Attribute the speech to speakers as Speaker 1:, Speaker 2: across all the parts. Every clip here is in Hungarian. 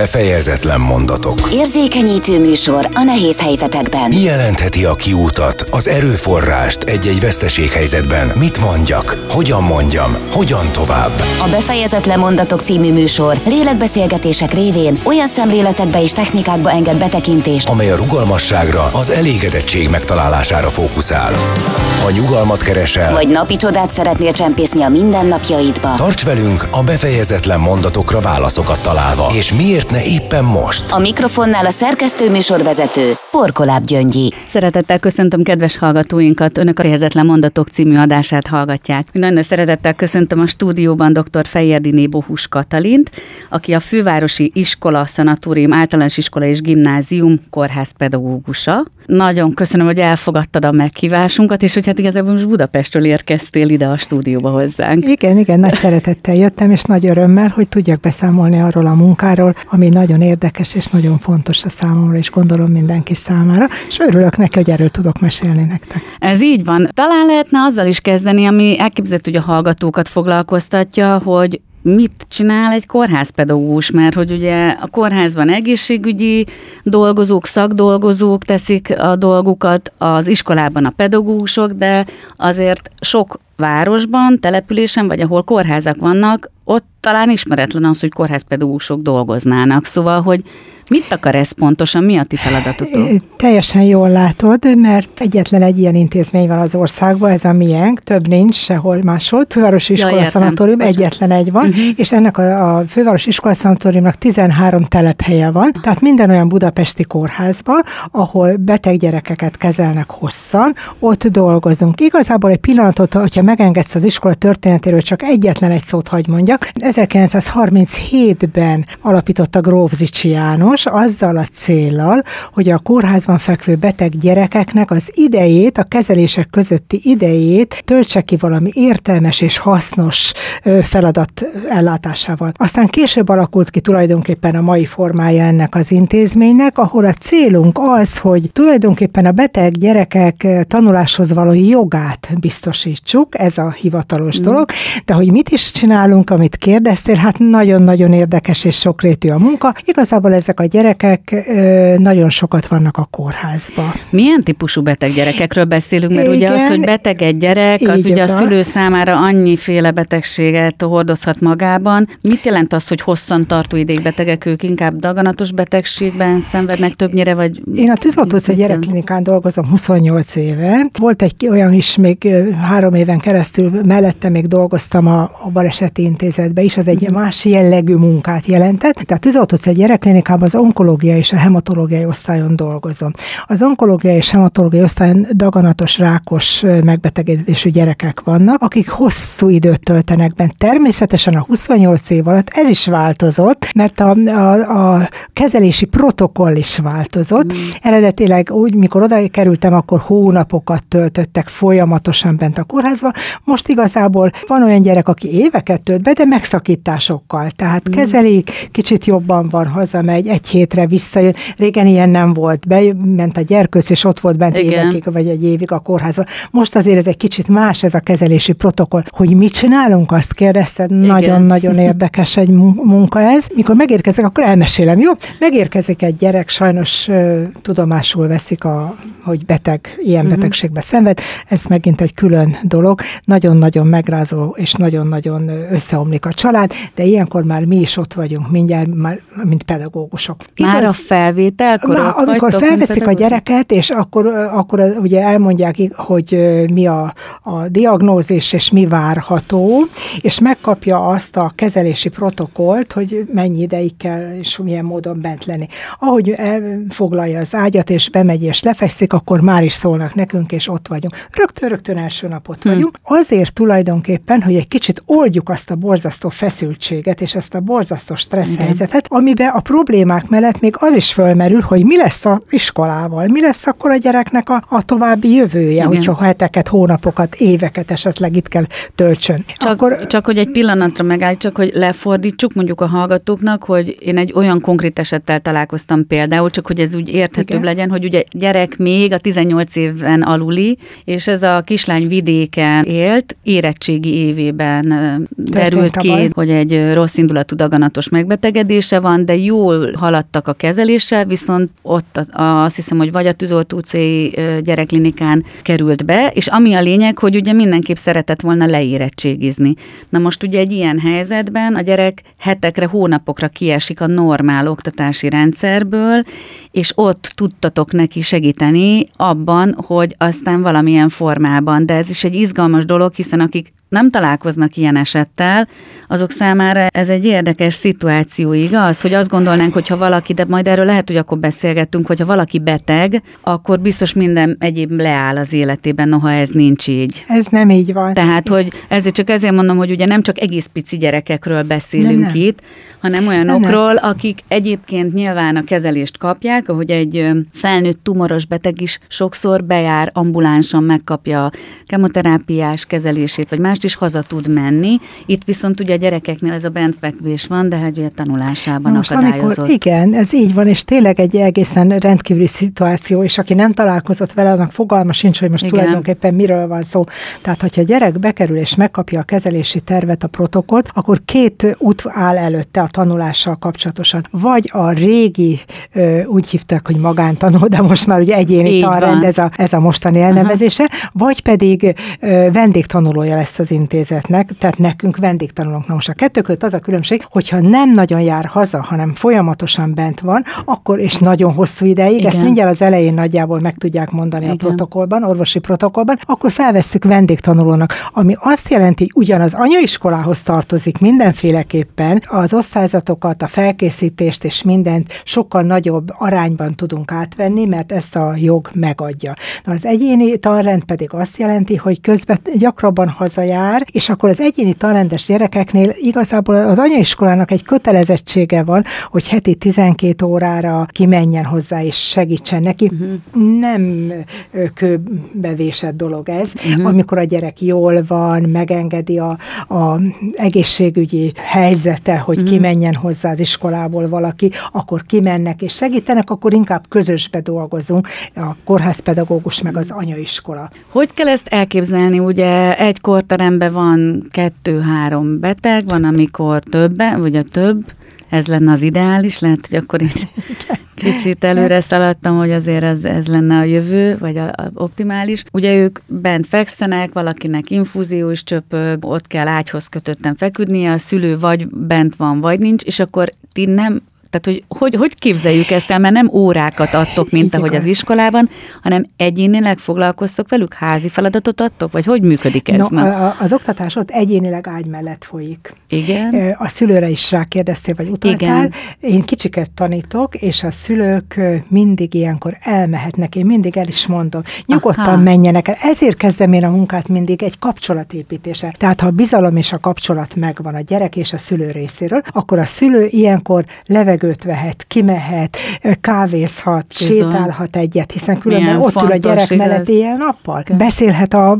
Speaker 1: Befejezetlen mondatok.
Speaker 2: Érzékenyítő műsor a nehéz helyzetekben.
Speaker 1: Mi jelentheti a kiútat, az erőforrást egy-egy veszteséghelyzetben? Mit mondjak? Hogyan mondjam? Hogyan tovább?
Speaker 2: A Befejezetlen mondatok című műsor lélekbeszélgetések révén olyan szemléletekbe és technikákba enged betekintést,
Speaker 1: amely a rugalmasságra, az elégedettség megtalálására fókuszál. Ha nyugalmat keresel,
Speaker 2: vagy napi csodát szeretnél csempészni a mindennapjaidba,
Speaker 1: tarts velünk a befejezetlen mondatokra válaszokat találva. És miért ne éppen most?
Speaker 2: a mikrofonnál a szerkesztő műsorvezető Porkoláb Gyöngyi.
Speaker 3: Szeretettel köszöntöm kedves hallgatóinkat, Önök a Fejezetlen Mondatok című adását hallgatják. Nagyon nagy szeretettel köszöntöm a stúdióban dr. Fejerdiné Bohus Katalint, aki a Fővárosi Iskola, Szanatórium, Általános Iskola és Gimnázium kórház pedagógusa. Nagyon köszönöm, hogy elfogadtad a meghívásunkat, és hogy hát igazából most Budapestről érkeztél ide a stúdióba hozzánk.
Speaker 4: Igen, igen, nagy szeretettel jöttem, és nagy örömmel, hogy tudjak beszámolni arról a munkáról, ami nagyon érdekes és nagyon fontos a számomra, és gondolom mindenki számára, és örülök neki, hogy erről tudok mesélni nektek.
Speaker 3: Ez így van. Talán lehetne azzal is kezdeni, ami elképzelhető, hogy a hallgatókat foglalkoztatja, hogy mit csinál egy kórházpedagógus, mert hogy ugye a kórházban egészségügyi dolgozók, szakdolgozók teszik a dolgukat, az iskolában a pedagógusok, de azért sok városban, településen, vagy ahol kórházak vannak, ott talán ismeretlen az, hogy kórházpedagógusok dolgoznának. Szóval, hogy mit akar ez pontosan, mi a ti feladatotok?
Speaker 4: Teljesen jól látod, mert egyetlen egy ilyen intézmény van az országban, ez a miénk, több nincs sehol máshol. Fővárosi Iskola. Szanatórium egyetlen egy van,
Speaker 3: Mhm.
Speaker 4: és ennek a, a Fővárosi Iskola Szanatóriumnak 13 telephelye van, tehát minden olyan budapesti kórházban, ahol beteg gyerekeket kezelnek hosszan, ott dolgozunk. Igazából egy pillanatot, hogyha megengedsz az iskola történetéről, csak egyetlen egy szót hagy mondjak. 1937-ben alapította Grófzicsi János azzal a céllal, hogy a kórházban fekvő beteg gyerekeknek az idejét, a kezelések közötti idejét töltse ki valami értelmes és hasznos feladat ellátásával. Aztán később alakult ki tulajdonképpen a mai formája ennek az intézménynek, ahol a célunk az, hogy tulajdonképpen a beteg gyerekek tanuláshoz való jogát biztosítsuk, ez a hivatalos mm. dolog, de hogy mit is csinálunk, amit kérdeztél, hát nagyon-nagyon érdekes és sokrétű a munka. Igazából ezek a gyerekek nagyon sokat vannak a kórházba.
Speaker 3: Milyen típusú beteg gyerekekről beszélünk? Mert ugye az,
Speaker 4: Igen.
Speaker 3: hogy beteg egy gyerek, az ugye a szülő számára annyiféle betegséget hordozhat magában. Mit jelent az, hogy hosszan tartó ideig betegek ők? Inkább daganatos betegségben szenvednek többnyire, vagy...
Speaker 4: Én a Tűzoltó
Speaker 3: Mit
Speaker 4: gyerekklinikán dolgozom 28 éve. Volt egy olyan is, még három éven keresztül mellette még dolgoztam a, a baleseti intézetbe is, az egy
Speaker 3: Mhm.
Speaker 4: más jellegű munkát jelentett. Tehát a Tűzoltó gyerekklinikában az onkológia és a hematológiai osztályon dolgozom. Az onkológiai és hematológiai osztályon daganatos, rákos megbetegedésű gyerekek vannak, akik hosszú időt töltenek bent. Természetesen a 28 év alatt ez is változott, mert a, a, a kezelési protokoll is változott. Mm. Eredetileg úgy, mikor oda kerültem, akkor hónapokat töltöttek folyamatosan bent a kórházba. Most igazából van olyan gyerek, aki éveket tölt be, de megszakításokkal. Tehát mm. kezelik, kicsit jobban van, hazamegy, egy hétre visszajön. Régen ilyen nem volt. Bement a gyerkőc, és ott volt bent
Speaker 3: Igen.
Speaker 4: évekig, vagy egy évig a kórházban. Most azért ez egy kicsit más ez a kezelési protokoll. Hogy mit csinálunk, azt kérdezted, nagyon-nagyon érdekes egy mu- munka ez. Mikor megérkezek, akkor elmesélem, jó? Megérkezik egy gyerek, sajnos tudomásul veszik, a, hogy beteg, ilyen uh-huh. betegségbe szenved. Ez megint egy külön dolog. Nagyon-nagyon megrázó, és nagyon-nagyon ö, összeomlik a család, de ilyenkor már mi is ott vagyunk, mindjárt, már, mint pedagógusok.
Speaker 3: Már a felvételkor ott
Speaker 4: amikor felveszik a gyereket, és akkor, akkor ugye elmondják, hogy mi a, a diagnózis, és mi várható, és megkapja azt a kezelési protokollt, hogy mennyi ideig kell, és milyen módon bent lenni. Ahogy elfoglalja az ágyat, és bemegy, és lefekszik, akkor már is szólnak nekünk, és ott vagyunk. Rögtön-rögtön első napot vagyunk. Azért tulajdonképpen, hogy egy kicsit oldjuk azt a borzasztó feszültséget, és ezt a borzasztó stressz helyzetet, amiben a problémák mellett még az is fölmerül, hogy mi lesz a iskolával, mi lesz akkor a gyereknek a, a további jövője,
Speaker 3: Igen.
Speaker 4: hogyha heteket, hónapokat, éveket esetleg itt kell töltsön.
Speaker 3: Csak, akkor... csak hogy egy pillanatra megállítsak, hogy lefordítsuk mondjuk a hallgatóknak, hogy én egy olyan konkrét esettel találkoztam például, csak hogy ez úgy érthetőbb
Speaker 4: Igen.
Speaker 3: legyen, hogy ugye gyerek még a 18 éven aluli, és ez a kislány vidéken élt, érettségi évében ö, derült derült ki, hogy egy rossz indulatú daganatos megbetegedése van, de jól haladtak a kezeléssel, viszont ott azt hiszem, hogy vagy a tűzolt utcai gyerekklinikán került be, és ami a lényeg, hogy ugye mindenképp szeretett volna leérettségizni. Na most ugye egy ilyen helyzetben a gyerek hetekre, hónapokra kiesik a normál oktatási rendszerből, és ott tudtatok neki segíteni abban, hogy aztán valamilyen formában, de ez is egy izgalmas dolog, hiszen akik nem találkoznak ilyen esettel, azok számára ez egy érdekes szituáció, igaz? Hogy azt gondolnánk, hogy ha valaki, de majd erről lehet, hogy akkor beszélgettünk, hogyha valaki beteg, akkor biztos minden egyéb leáll az életében, noha ez nincs így.
Speaker 4: Ez nem így van.
Speaker 3: Tehát, hogy ezért csak ezért mondom, hogy ugye nem csak egész pici gyerekekről beszélünk nem, nem. itt, hanem olyanokról, nem, nem. akik egyébként nyilván a kezelést kapják, ahogy egy felnőtt tumoros beteg is sokszor bejár ambulánson, megkapja a kemoterápiás kezelését, vagy más most is haza tud menni. Itt viszont ugye a gyerekeknél ez a bentfekvés van, de hát ugye tanulásában most akadályozott. Amikor,
Speaker 4: igen, ez így van, és tényleg egy egészen rendkívüli szituáció, és aki nem találkozott vele, annak fogalma sincs, hogy most igen. tulajdonképpen miről van szó. Tehát, hogyha a gyerek bekerül és megkapja a kezelési tervet, a protokollt, akkor két út áll előtte a tanulással kapcsolatosan. Vagy a régi, úgy hívták, hogy magántanul, de most már ugye egyéni tanrend, ez a, ez a mostani elnevezése, Aha. vagy pedig vendégtanulója lesz az intézetnek, tehát nekünk vendégtanulóknak. Most a kettő között az a különbség, hogyha nem nagyon jár haza, hanem folyamatosan bent van, akkor és nagyon hosszú ideig, Igen. ezt mindjárt az elején nagyjából meg tudják mondani Igen. a protokollban, orvosi protokollban, akkor felvesszük vendégtanulónak, ami azt jelenti, hogy ugyanaz anyaiskolához tartozik mindenféleképpen, az osztályzatokat, a felkészítést és mindent sokkal nagyobb arányban tudunk átvenni, mert ezt a jog megadja. Na, az egyéni tanrend pedig azt jelenti, hogy közben gyakrabban hazajár, jár, és akkor az egyéni tanrendes gyerekeknél igazából az anyaiskolának egy kötelezettsége van, hogy heti 12 órára kimenjen hozzá és segítsen neki. Uh-huh. Nem kőbevésett dolog ez, uh-huh. amikor a gyerek jól van, megengedi a, a egészségügyi helyzete, hogy uh-huh. kimenjen hozzá az iskolából valaki, akkor kimennek és segítenek, akkor inkább közösbe dolgozunk, a kórházpedagógus meg az anyaiskola.
Speaker 3: Hogy kell ezt elképzelni? Ugye egy korterem teremben van kettő-három beteg, van amikor többen, vagy a több, ez lenne az ideális, lehet, hogy akkor itt kicsit előre szaladtam, hogy azért ez, ez lenne a jövő, vagy a, a optimális. Ugye ők bent fekszenek, valakinek infúzió is csöpög, ott kell ágyhoz kötötten feküdnie, a szülő vagy bent van, vagy nincs, és akkor ti nem tehát, hogy, hogy hogy képzeljük ezt el, mert nem órákat adtok, mint ahogy az iskolában, hanem egyénileg foglalkoztok velük, házi feladatot adtok, vagy hogy működik ez?
Speaker 4: No, a, az oktatás ott egyénileg ágy mellett folyik.
Speaker 3: Igen.
Speaker 4: A szülőre is rákérdeztél, vagy utaltál. Igen. Én kicsiket tanítok, és a szülők mindig ilyenkor elmehetnek. Én mindig el is mondom, nyugodtan Aha. menjenek el. Ezért kezdem én a munkát mindig egy kapcsolatépítése. Tehát ha a bizalom és a kapcsolat megvan a gyerek és a szülő részéről, akkor a szülő ilyenkor leveg levegőt vehet, kimehet, kávézhat, Bizony. sétálhat egyet, hiszen különben Milyen ott ül a gyerek mellett éjjel-nappal. Beszélhet a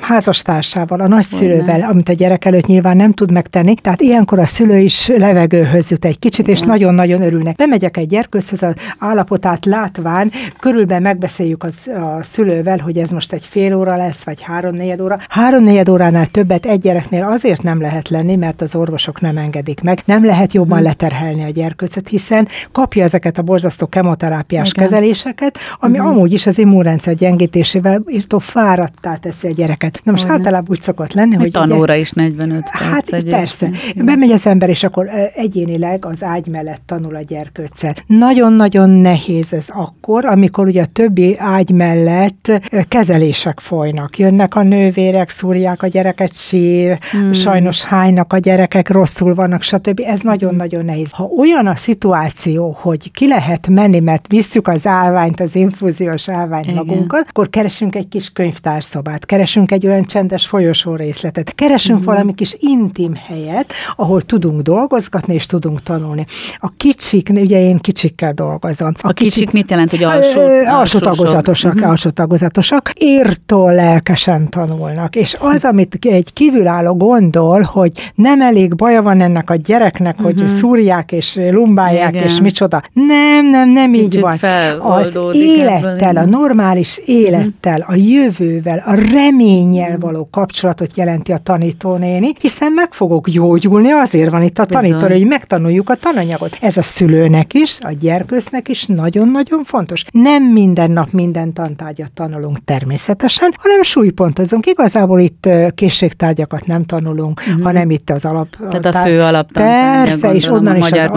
Speaker 4: házastársával, a nagyszülővel, amit a gyerek előtt nyilván nem tud megtenni, tehát ilyenkor a szülő is levegőhöz jut egy kicsit, és nagyon-nagyon örülnek. Bemegyek egy gyerkőzhöz, az állapotát látván, körülben megbeszéljük az, a szülővel, hogy ez most egy fél óra lesz, vagy három-négy óra. Három-négy óránál többet egy gyereknél azért nem lehet lenni, mert az orvosok nem engedik meg. Nem lehet jobban hmm. leterhelni a gyerkőcöt, természet, hiszen kapja ezeket a borzasztó kemoterápiás Igen. kezeléseket, ami uh-huh. amúgy is az immunrendszer gyengítésével írtó fáradtá teszi a gyereket. Na most uh-huh. általában úgy szokott lenni, hogy...
Speaker 3: Tanóra ugye, is 45 perc.
Speaker 4: Hát egyébként. persze. Bemegy az ember, és akkor egyénileg az ágy mellett tanul a gyerkőccel. Nagyon-nagyon nehéz ez akkor, amikor ugye a többi ágy mellett kezelések folynak. Jönnek a nővérek, szúrják a gyereket, sír, hmm. sajnos hánynak a gyerekek, rosszul vannak, stb. Ez nagyon-nagyon nehéz. Ha olyan a szituáció, hogy ki lehet menni, mert visszük az állványt, az infúziós állványt Igen. magunkkal, akkor keresünk egy kis könyvtárszobát, keresünk egy olyan csendes folyosó részletet, keresünk uh-huh. valami kis intim helyet, ahol tudunk dolgozgatni és tudunk tanulni. A kicsik, ugye én kicsikkel dolgozom.
Speaker 3: A, a kicsik, kicsik mit jelent, hogy alsó,
Speaker 4: alsó, alsó tagozatosak, uh-huh. alsó tagozatosak, írtól lelkesen tanulnak. És az, amit egy kívülálló gondol, hogy nem elég baja van ennek a gyereknek, uh-huh. hogy szúrják és lumb bombálják, Igen. és micsoda. Nem, nem, nem Kicsit így van. Az élettel, a normális élettel, a jövővel, a reménnyel való kapcsolatot jelenti a tanítónéni, hiszen meg fogok gyógyulni, azért van itt a tanító, hogy megtanuljuk a tananyagot. Ez a szülőnek is, a gyerkősznek is nagyon-nagyon fontos. Nem minden nap minden tantárgyat tanulunk természetesen, hanem súlypontozunk. Igazából itt készségtárgyakat nem tanulunk, uh-huh. hanem itt az alap.
Speaker 3: Tehát a fő alaptantárgya,
Speaker 4: Persze, és onnan is az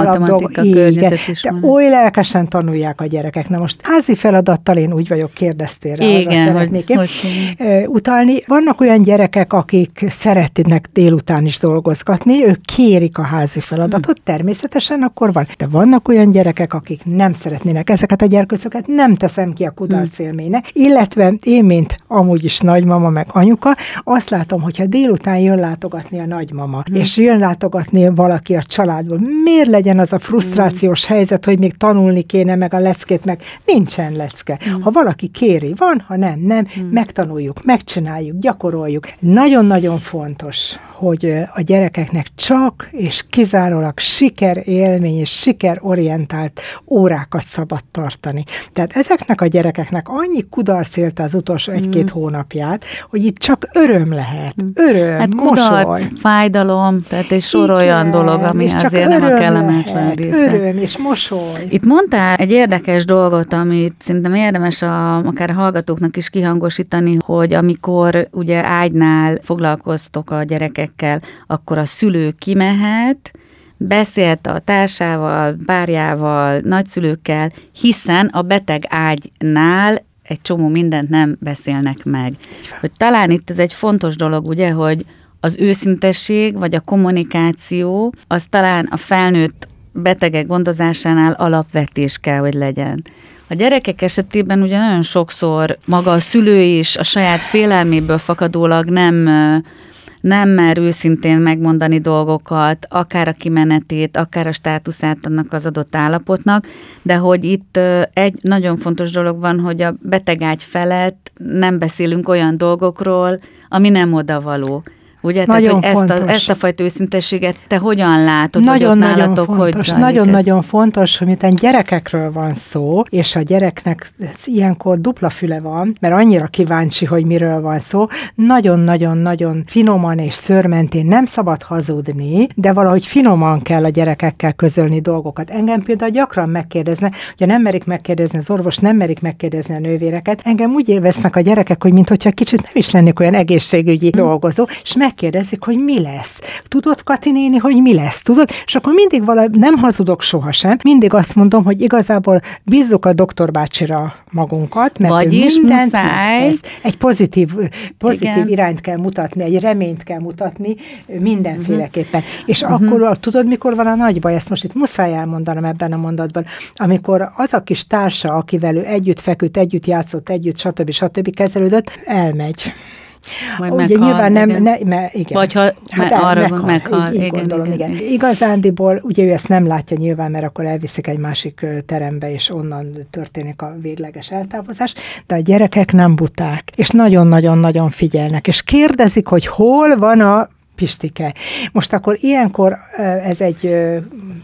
Speaker 4: alapdolgok. Igen, de oly lelkesen tanulják a gyerekek. Na most házi feladattal én úgy vagyok, kérdeztél rá,
Speaker 3: Igen, hogy, én hogy
Speaker 4: utalni. Vannak olyan gyerekek, akik szeretnének délután is dolgozgatni, ők kérik a házi feladatot, hmm. természetesen akkor van. De vannak olyan gyerekek, akik nem szeretnének ezeket a gyerkőcöket, nem teszem ki a kudarc hmm. élménynek, illetve én, mint amúgy is nagymama meg anyuka, azt látom, hogyha délután jön látogatni a nagymama, hmm. és jön látogatni valaki a családból, miért legyen az a frusztrációs hmm. helyzet, hogy még tanulni kéne meg a leckét, meg nincsen lecke. Hmm. Ha valaki kéri, van, ha nem, nem, hmm. megtanuljuk, megcsináljuk, gyakoroljuk. Nagyon-nagyon fontos, hogy a gyerekeknek csak és kizárólag sikerélmény és sikerorientált órákat szabad tartani. Tehát ezeknek a gyerekeknek annyi kudarc élte az utolsó egy-két mm. hónapját, hogy itt csak öröm lehet. Mm. Öröm, hát
Speaker 3: kudarc, mosoly. fájdalom, tehát egy sor Igen, olyan dolog, ami és azért nem a kellemetlen része.
Speaker 4: Öröm és mosoly.
Speaker 3: Itt mondtál egy érdekes dolgot, amit szerintem érdemes a, akár a hallgatóknak is kihangosítani, hogy amikor ugye ágynál foglalkoztok a gyerekek gyerekekkel, akkor a szülő kimehet, beszélt a társával, párjával, nagyszülőkkel, hiszen a beteg ágynál egy csomó mindent nem beszélnek meg. Hogy talán itt ez egy fontos dolog, ugye, hogy az őszintesség, vagy a kommunikáció, az talán a felnőtt betegek gondozásánál alapvetés kell, hogy legyen. A gyerekek esetében ugye nagyon sokszor maga a szülő is a saját félelméből fakadólag nem nem mer őszintén megmondani dolgokat, akár a kimenetét, akár a státuszát annak az adott állapotnak, de hogy itt egy nagyon fontos dolog van, hogy a betegágy felett nem beszélünk olyan dolgokról, ami nem odavaló. Ugye? Nagyon Tehát, hogy ezt a, ezt a fajta őszintességet te hogyan látod, nagyon, hogy nagyon nálatok, fontos,
Speaker 4: Nagyon-nagyon fontos, hogy miután gyerekekről van szó, és a gyereknek ilyenkor dupla füle van, mert annyira kíváncsi, hogy miről van szó, nagyon-nagyon-nagyon finoman és szörmentén nem szabad hazudni, de valahogy finoman kell a gyerekekkel közölni dolgokat. Engem például gyakran megkérdezne, hogy nem merik megkérdezni az orvos, nem merik megkérdezni a nővéreket. Engem úgy élveznek a gyerekek, hogy mintha kicsit nem is lennék olyan egészségügyi dolgozó, és meg megkérdezik, hogy mi lesz. Tudod, Kati néni, hogy mi lesz? Tudod? És akkor mindig vala, nem hazudok sohasem, mindig azt mondom, hogy igazából bízzuk a doktor bácsira magunkat, mert
Speaker 3: Vagyis muszáj.
Speaker 4: Egy pozitív, pozitív Igen. irányt kell mutatni, egy reményt kell mutatni mindenféleképpen. Uh-huh. És uh-huh. akkor tudod, mikor van a nagy baj, ezt most itt muszáj elmondanom ebben a mondatban, amikor az a kis társa, akivel ő együtt feküdt, együtt játszott, együtt, stb. stb. kezelődött, elmegy.
Speaker 3: Majd Ugye meghal, nyilván nem, igen. Ne, me, igen. Vagy ha
Speaker 4: hát
Speaker 3: me, arra meghal, meghal.
Speaker 4: Így, így igen, gondolom, igen. igen. Igazándiból, ugye ő ezt nem látja nyilván, mert akkor elviszik egy másik terembe, és onnan történik a végleges eltávozás, de a gyerekek nem buták, és nagyon-nagyon-nagyon figyelnek, és kérdezik, hogy hol van a Pistike. Most akkor ilyenkor ez egy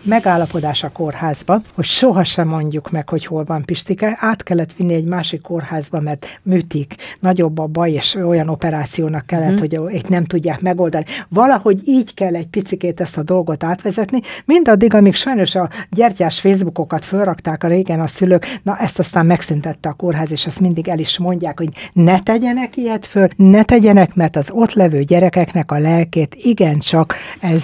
Speaker 4: megállapodás a kórházba, hogy sohasem mondjuk meg, hogy hol van Pistike. Át kellett vinni egy másik kórházba, mert műtik, nagyobb a baj, és olyan operációnak kellett, hmm. hogy itt nem tudják megoldani. Valahogy így kell egy picikét ezt a dolgot átvezetni, mindaddig, amíg sajnos a gyertyás Facebookokat felrakták a régen a szülők, na ezt aztán megszüntette a kórház, és ezt mindig el is mondják, hogy ne tegyenek ilyet föl, ne tegyenek, mert az ott levő gyerekeknek a lelkét érdekét igencsak ez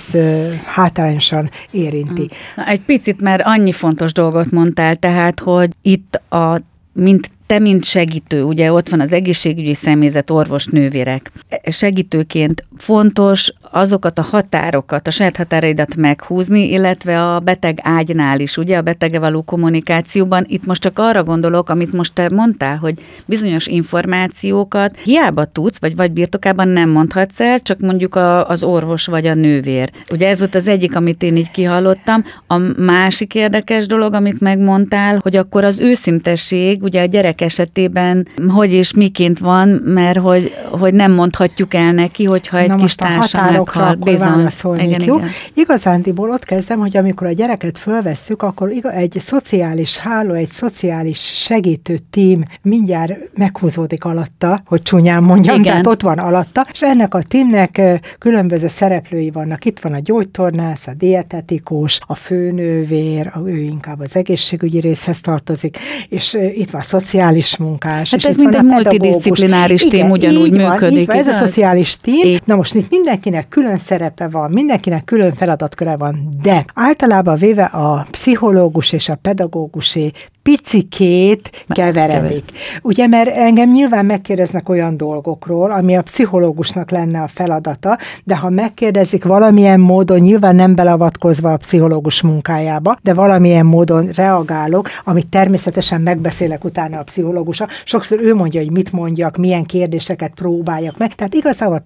Speaker 4: hátrányosan érinti.
Speaker 3: Na, egy picit, mert annyi fontos dolgot mondtál, tehát, hogy itt a mint te, mint segítő, ugye ott van az egészségügyi személyzet, orvos, nővérek. Segítőként fontos azokat a határokat, a saját határaidat meghúzni, illetve a beteg ágynál is, ugye a betege való kommunikációban. Itt most csak arra gondolok, amit most te mondtál, hogy bizonyos információkat hiába tudsz, vagy vagy birtokában nem mondhatsz el, csak mondjuk a, az orvos vagy a nővér. Ugye ez volt az egyik, amit én így kihallottam. A másik érdekes dolog, amit megmondtál, hogy akkor az őszintesség, ugye a gyerek esetében hogy és miként van, mert hogy, hogy nem mondhatjuk el neki, hogyha egy Na kis társa meghal.
Speaker 4: Bizony. Igen, jó? igen. Igazándiból ott kezdem, hogy amikor a gyereket fölvesszük, akkor egy szociális háló, egy szociális segítő tím mindjárt meghúzódik alatta, hogy csúnyán mondjam, igen. tehát ott van alatta, és ennek a tímnek különböző szereplői vannak. Itt van a gyógytornász, a dietetikus, a főnővér, ő inkább az egészségügyi részhez tartozik, és itt van a szociális munkás.
Speaker 3: Hát
Speaker 4: és
Speaker 3: ez mint egy multidisziplináris tím ugyanúgy így működik. Van,
Speaker 4: van, ez a szociális tím. Na most itt mindenkinek külön szerepe van, mindenkinek külön feladatköre van, de általában véve a pszichológus és a pedagógusé picikét keveredik. Ugye, mert engem nyilván megkérdeznek olyan dolgokról, ami a pszichológusnak lenne a feladata, de ha megkérdezik valamilyen módon, nyilván nem belavatkozva a pszichológus munkájába, de valamilyen módon reagálok, amit természetesen megbeszélek utána a pszichológusa. Sokszor ő mondja, hogy mit mondjak, milyen kérdéseket próbáljak meg. Tehát igazából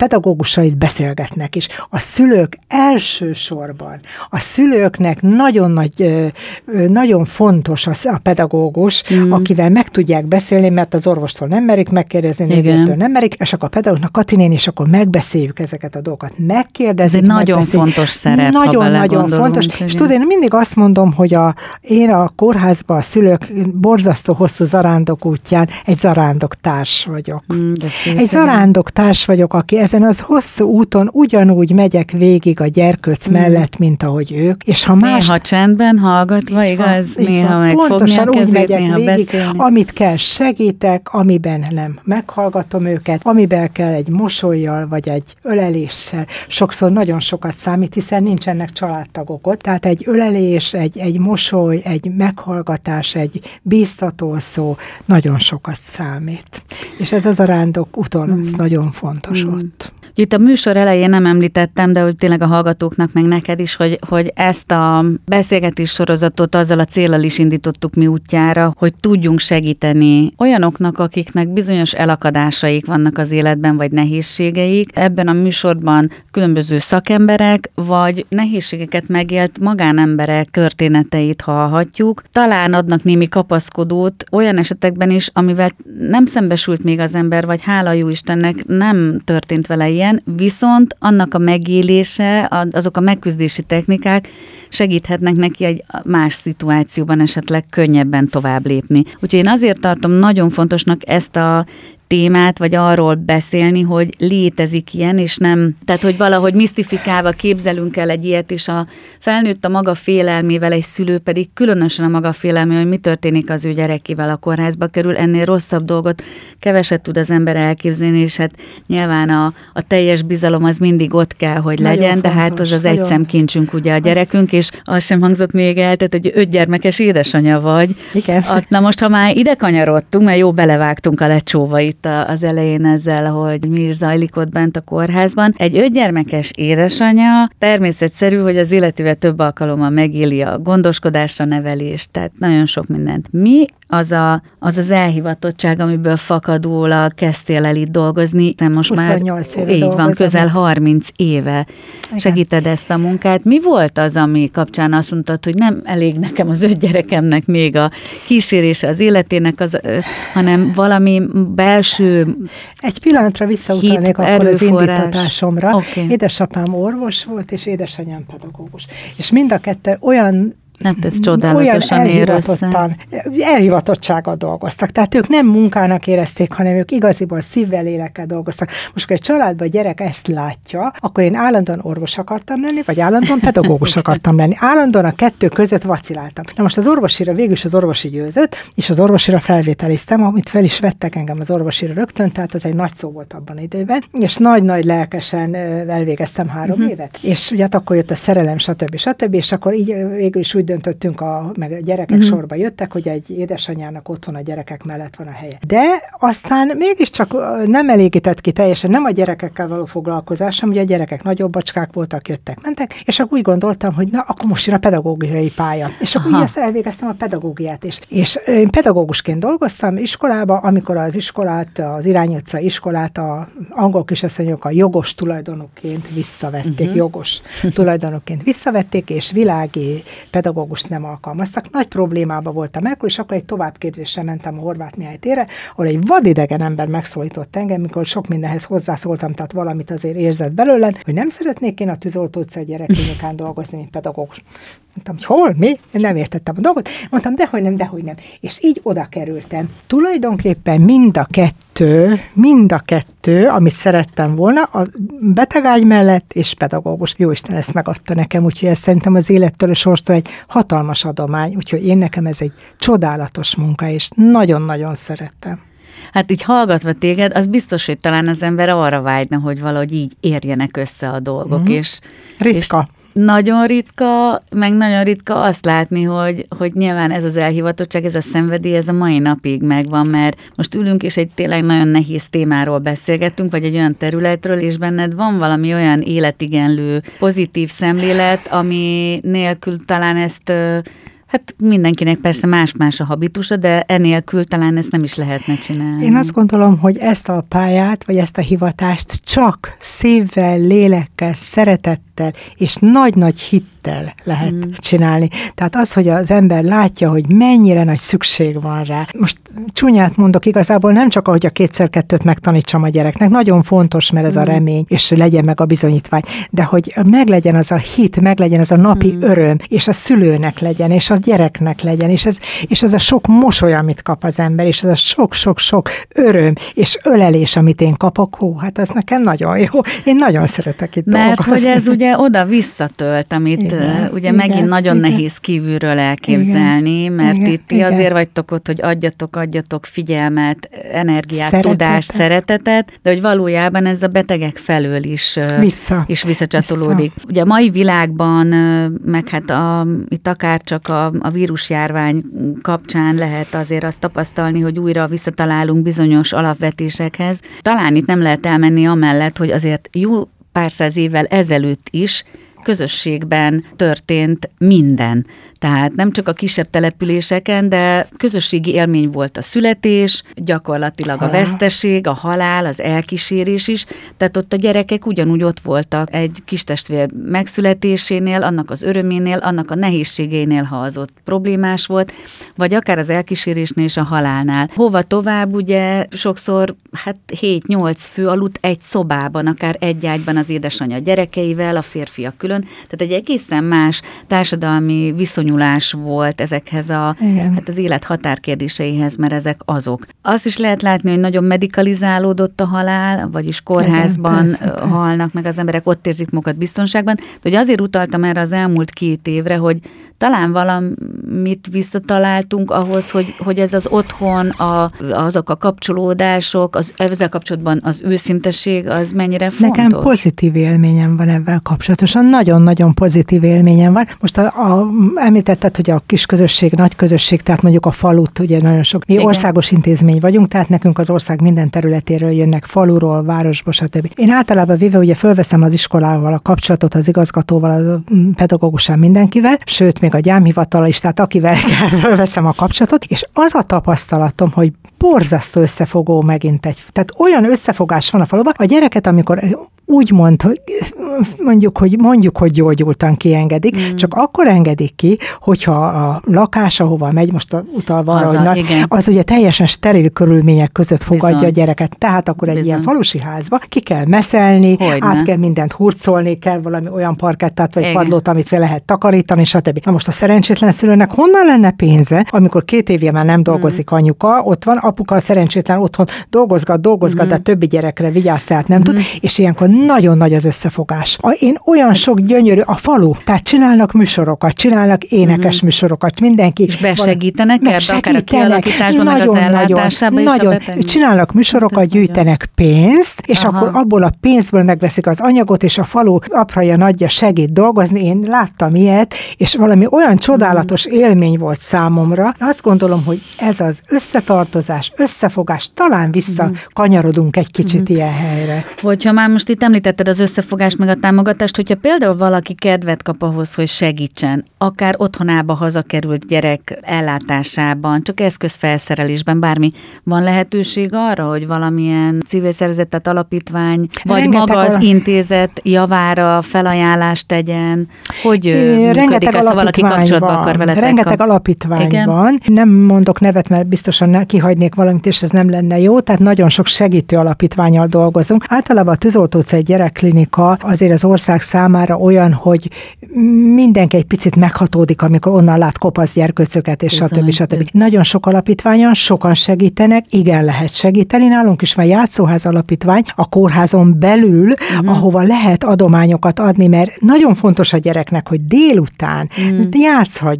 Speaker 4: itt beszélgetnek is. A szülők elsősorban, a szülőknek nagyon nagy, nagyon fontos a pedagógus pedagógus, mm. akivel meg tudják beszélni, mert az orvostól nem merik megkérdezni, nővértől nem merik, és akkor a pedagógusnak Katinén, és akkor megbeszéljük ezeket a dolgokat. Megkérdezik, Ez
Speaker 3: egy nagyon fontos szerep,
Speaker 4: Nagyon-nagyon fontos. Igen. És tudod, én mindig azt mondom, hogy a, én a kórházban a szülők borzasztó hosszú zarándok útján egy zarándok társ vagyok. Mm, egy zarándok társ vagyok, aki ezen az hosszú úton ugyanúgy megyek végig a gyerkőc mm. mellett, mint ahogy ők. És ha más...
Speaker 3: Néha csendben hallgatva, igaz? Van, néha meg Pontosan
Speaker 4: úgy megyek végig, beszélni. amit kell segítek, amiben nem meghallgatom őket, amiben kell egy mosolyjal, vagy egy öleléssel. Sokszor nagyon sokat számít, hiszen nincsenek családtagok ott, tehát egy ölelés, egy, egy mosoly, egy meghallgatás, egy bíztató szó nagyon sokat számít. És ez az a rándok úton mm. nagyon fontos mm. ott.
Speaker 3: Itt a műsor elején nem említettem, de hogy tényleg a hallgatóknak, meg neked is, hogy, hogy ezt a beszélgetés sorozatot azzal a célral is indítottuk mi útjára, hogy tudjunk segíteni olyanoknak, akiknek bizonyos elakadásaik vannak az életben, vagy nehézségeik. Ebben a műsorban különböző szakemberek, vagy nehézségeket megélt magánemberek történeteit hallhatjuk. Talán adnak némi kapaszkodót olyan esetekben is, amivel nem szembesült még az ember, vagy hála jó Istennek nem történt vele ilyen, viszont annak a megélése, azok a megküzdési technikák segíthetnek neki egy más szituációban esetleg könnyebben tovább lépni. Úgyhogy én azért tartom nagyon fontosnak ezt a témát, vagy arról beszélni, hogy létezik ilyen, és nem, tehát hogy valahogy misztifikálva képzelünk el egy ilyet, és a felnőtt a maga félelmével, egy szülő pedig különösen a maga félelmé, hogy mi történik az ő gyerekével a kórházba kerül, ennél rosszabb dolgot keveset tud az ember elképzelni, és hát nyilván a, a teljes bizalom az mindig ott kell, hogy legyen, nagyon de hát az az egy szemkincsünk ugye a gyerekünk, és az sem hangzott még el, tehát hogy öt gyermekes édesanyja vagy.
Speaker 4: Igen.
Speaker 3: Na most, ha már ide kanyarodtunk, mert jó belevágtunk a lecsóvait itt az elején ezzel, hogy mi is zajlik ott bent a kórházban. Egy ötgyermekes édesanyja természetszerű, hogy az életével több alkalommal megéli a gondoskodásra nevelést, tehát nagyon sok mindent. Mi az a, az, az elhivatottság, amiből fakadólag kezdtél el itt dolgozni,
Speaker 4: de most már éve
Speaker 3: így van, közel 30 éve Igen. segíted ezt a munkát. Mi volt az, ami kapcsán azt mondtad, hogy nem elég nekem az öt gyerekemnek még a kísérése az életének, az, hanem valami belső
Speaker 4: Egy pillanatra visszautalnék akkor az indítatásomra. Okay. Édesapám orvos volt, és édesanyám pedagógus. És mind a kettő olyan
Speaker 3: Hát ez csodálatosan
Speaker 4: elhivatottan, elhivatottsággal dolgoztak. Tehát ők nem munkának érezték, hanem ők igaziból szívvel, lélekkel dolgoztak. Most, ha egy családban a gyerek ezt látja, akkor én állandóan orvos akartam lenni, vagy állandóan pedagógus akartam lenni. Állandóan a kettő között vaciláltam. Na most az orvosira végül is az orvosi győzött, és az orvosira felvételiztem, amit fel is vettek engem az orvosira rögtön, tehát az egy nagy szó volt abban időben, és nagy-nagy lelkesen elvégeztem három uh-huh. évet. És ugye hát akkor jött a szerelem, stb. stb. És akkor így végül is úgy döntöttünk, a, meg a gyerekek uh-huh. sorba jöttek, hogy egy édesanyjának otthon a gyerekek mellett van a helye. De aztán mégiscsak nem elégített ki teljesen, nem a gyerekekkel való foglalkozás, hanem ugye a gyerekek nagyobb bacskák voltak, jöttek, mentek, és akkor úgy gondoltam, hogy na, akkor most jön a pedagógiai pálya. És akkor így elvégeztem a pedagógiát is. És én pedagógusként dolgoztam iskolába, amikor az iskolát, az irányító iskolát a angol kisasszonyok a jogos tulajdonokként visszavették, uh-huh. jogos tulajdonokként visszavették, és világi pedagógus pedagógust nem alkalmaztak. Nagy problémába voltam akkor, és akkor egy továbbképzésre mentem a Horváth Mihály tére, ahol egy vadidegen ember megszólított engem, mikor sok mindenhez hozzászóltam, tehát valamit azért érzett belőlem, hogy nem szeretnék én a tűzoltó utca gyerekklinikán dolgozni, mint pedagógus. Mondtam, hogy hol, mi? Én nem értettem a dolgot. Mondtam, dehogy nem, dehogy nem. És így oda kerültem. Tulajdonképpen mind a kettő, mind a kettő, amit szerettem volna, a betegágy mellett és pedagógus. Jó Isten ezt megadta nekem, úgyhogy ez szerintem az élettől, a sorstól egy hatalmas adomány, úgyhogy én nekem ez egy csodálatos munka, és nagyon-nagyon szerettem.
Speaker 3: Hát így hallgatva téged, az biztos, hogy talán az ember arra vágyna, hogy valahogy így érjenek össze a dolgok. Mm-hmm. És,
Speaker 4: ritka. És
Speaker 3: nagyon ritka, meg nagyon ritka azt látni, hogy, hogy nyilván ez az elhivatottság, ez a szenvedély, ez a mai napig megvan, mert most ülünk, és egy tényleg nagyon nehéz témáról beszélgettünk, vagy egy olyan területről, és benned van valami olyan életigenlő, pozitív szemlélet, ami nélkül talán ezt Hát mindenkinek persze más-más a habitusa, de enélkül talán ezt nem is lehetne csinálni.
Speaker 4: Én azt gondolom, hogy ezt a pályát, vagy ezt a hivatást csak szívvel, lélekkel, szeretettel és nagy-nagy hit hittel lehet mm. csinálni. Tehát az, hogy az ember látja, hogy mennyire nagy szükség van rá. Most csúnyát mondok, igazából nem csak ahogy a kétszer-kettőt megtanítsam a gyereknek, nagyon fontos, mert ez mm. a remény, és legyen meg a bizonyítvány, de hogy meglegyen az a hit, meglegyen az a napi mm. öröm, és a szülőnek legyen, és a gyereknek legyen, és ez, és az a sok mosoly, amit kap az ember, és az a sok-sok-sok öröm, és ölelés, amit én kapok, hú, hát ez nekem nagyon jó. Én nagyon szeretek itt
Speaker 3: Mert dolgozni. hogy ez ugye oda visszatölt, amit igen, ugye igen, megint nagyon igen. nehéz kívülről elképzelni, igen, mert igen, itt ti igen. azért vagytok ott, hogy adjatok, adjatok figyelmet, energiát, szeretetet. tudást, szeretetet, de hogy valójában ez a betegek felől is, Vissza. is visszacsatolódik. Vissza. Ugye a mai világban, meg hát a, itt akár csak a, a vírusjárvány kapcsán lehet azért azt tapasztalni, hogy újra visszatalálunk bizonyos alapvetésekhez. Talán itt nem lehet elmenni amellett, hogy azért jó pár száz évvel ezelőtt is közösségben történt minden. Tehát nem csak a kisebb településeken, de közösségi élmény volt a születés, gyakorlatilag a veszteség, a halál, az elkísérés is. Tehát ott a gyerekek ugyanúgy ott voltak egy kis testvér megszületésénél, annak az öröménél, annak a nehézségénél, ha az ott problémás volt, vagy akár az elkísérésnél és a halálnál. Hova tovább, ugye sokszor hát 7-8 fő aludt egy szobában, akár egy ágyban az édesanyja gyerekeivel, a férfiak külön. Tehát egy egészen más társadalmi viszony viszonyulás volt ezekhez a, hát az élet határkérdéseihez, mert ezek azok. Azt is lehet látni, hogy nagyon medikalizálódott a halál, vagyis kórházban Igen, persze, halnak persze. meg az emberek, ott érzik magukat biztonságban. De hogy azért utaltam erre az elmúlt két évre, hogy talán valamit visszataláltunk ahhoz, hogy, hogy ez az otthon, a, azok a kapcsolódások, az, ezzel kapcsolatban az őszinteség, az mennyire fontos?
Speaker 4: Nekem pozitív élményem van ebben kapcsolatosan, nagyon-nagyon pozitív élményem van. Most a, a, említetted, hogy a kis közösség, nagy közösség, tehát mondjuk a falut, ugye nagyon sok, mi Igen. országos intézmény vagyunk, tehát nekünk az ország minden területéről jönnek, faluról, városból, stb. Én általában véve ugye fölveszem az iskolával a kapcsolatot, az igazgatóval, a pedagógussal, mindenkivel, sőt, még a gyámhivatal is, tehát akivel kell, fölveszem a kapcsolatot, és az a tapasztalatom, hogy borzasztó összefogó megint egy. Tehát olyan összefogás van a faluban, a gyereket, amikor úgy mond, hogy mondjuk, hogy mondjuk, hogy gyógyultan kiengedik, mm. csak akkor engedik ki, hogyha a lakás, ahova megy, most utalva arra, hogy na, az ugye teljesen steril körülmények között fogadja Bizony. a gyereket. Tehát akkor egy Bizony. ilyen falusi házba ki kell meszelni, Hogyne. át kell mindent hurcolni, kell valami olyan parkettát vagy Igen. padlót, amit fel lehet takarítani, stb. Na most a szerencsétlen szülőnek honnan lenne pénze, amikor két évje már nem dolgozik mm. anyuka, ott van, apuka a szerencsétlen otthon dolgozgat, dolgozgat, mm. de többi gyerekre vigyáz, tehát nem mm. tud, és ilyenkor nagyon nagy az összefogás. Én olyan sok gyönyörű, a falu, tehát csinálnak műsorokat, csinálnak énekes mm-hmm. műsorokat, mindenki.
Speaker 3: És besegítenek ebbe, akár a kialakításban, nagyon, meg az ellátásában
Speaker 4: nagyon, nagyon. Csinálnak műsorokat, hát gyűjtenek pénzt, és Aha. akkor abból a pénzből megveszik az anyagot, és a falu apraja nagyja segít dolgozni. Én láttam ilyet, és valami olyan csodálatos mm. élmény volt számomra. Azt gondolom, hogy ez az összetartozás, támogatás, összefogás, talán visszakanyarodunk egy kicsit uh-huh. ilyen helyre.
Speaker 3: Hogyha már most itt említetted az összefogást meg a támogatást, hogyha például valaki kedvet kap ahhoz, hogy segítsen, akár otthonába hazakerült gyerek ellátásában, csak eszközfelszerelésben, bármi, van lehetőség arra, hogy valamilyen civil szervezetet, alapítvány, vagy Rengeteg maga az intézet javára felajánlást tegyen, hogy működik ez, ha valaki kapcsolatba akar veletek?
Speaker 4: Rengeteg alapítvány Igen? van. Nem mondok nevet, mert biztosan kihagynék valamit, és ez nem lenne jó, tehát nagyon sok segítő alapítványal dolgozunk. Általában a tűzoltócei gyerekklinika azért az ország számára olyan, hogy mindenki egy picit meghatódik, amikor onnan lát kopasz gyerkőcöket, és stb. stb. Nagyon sok alapítványon, sokan segítenek, igen, lehet segíteni. Nálunk is van játszóház alapítvány a kórházon belül, uh-huh. ahova lehet adományokat adni, mert nagyon fontos a gyereknek, hogy délután uh-huh. játszhat,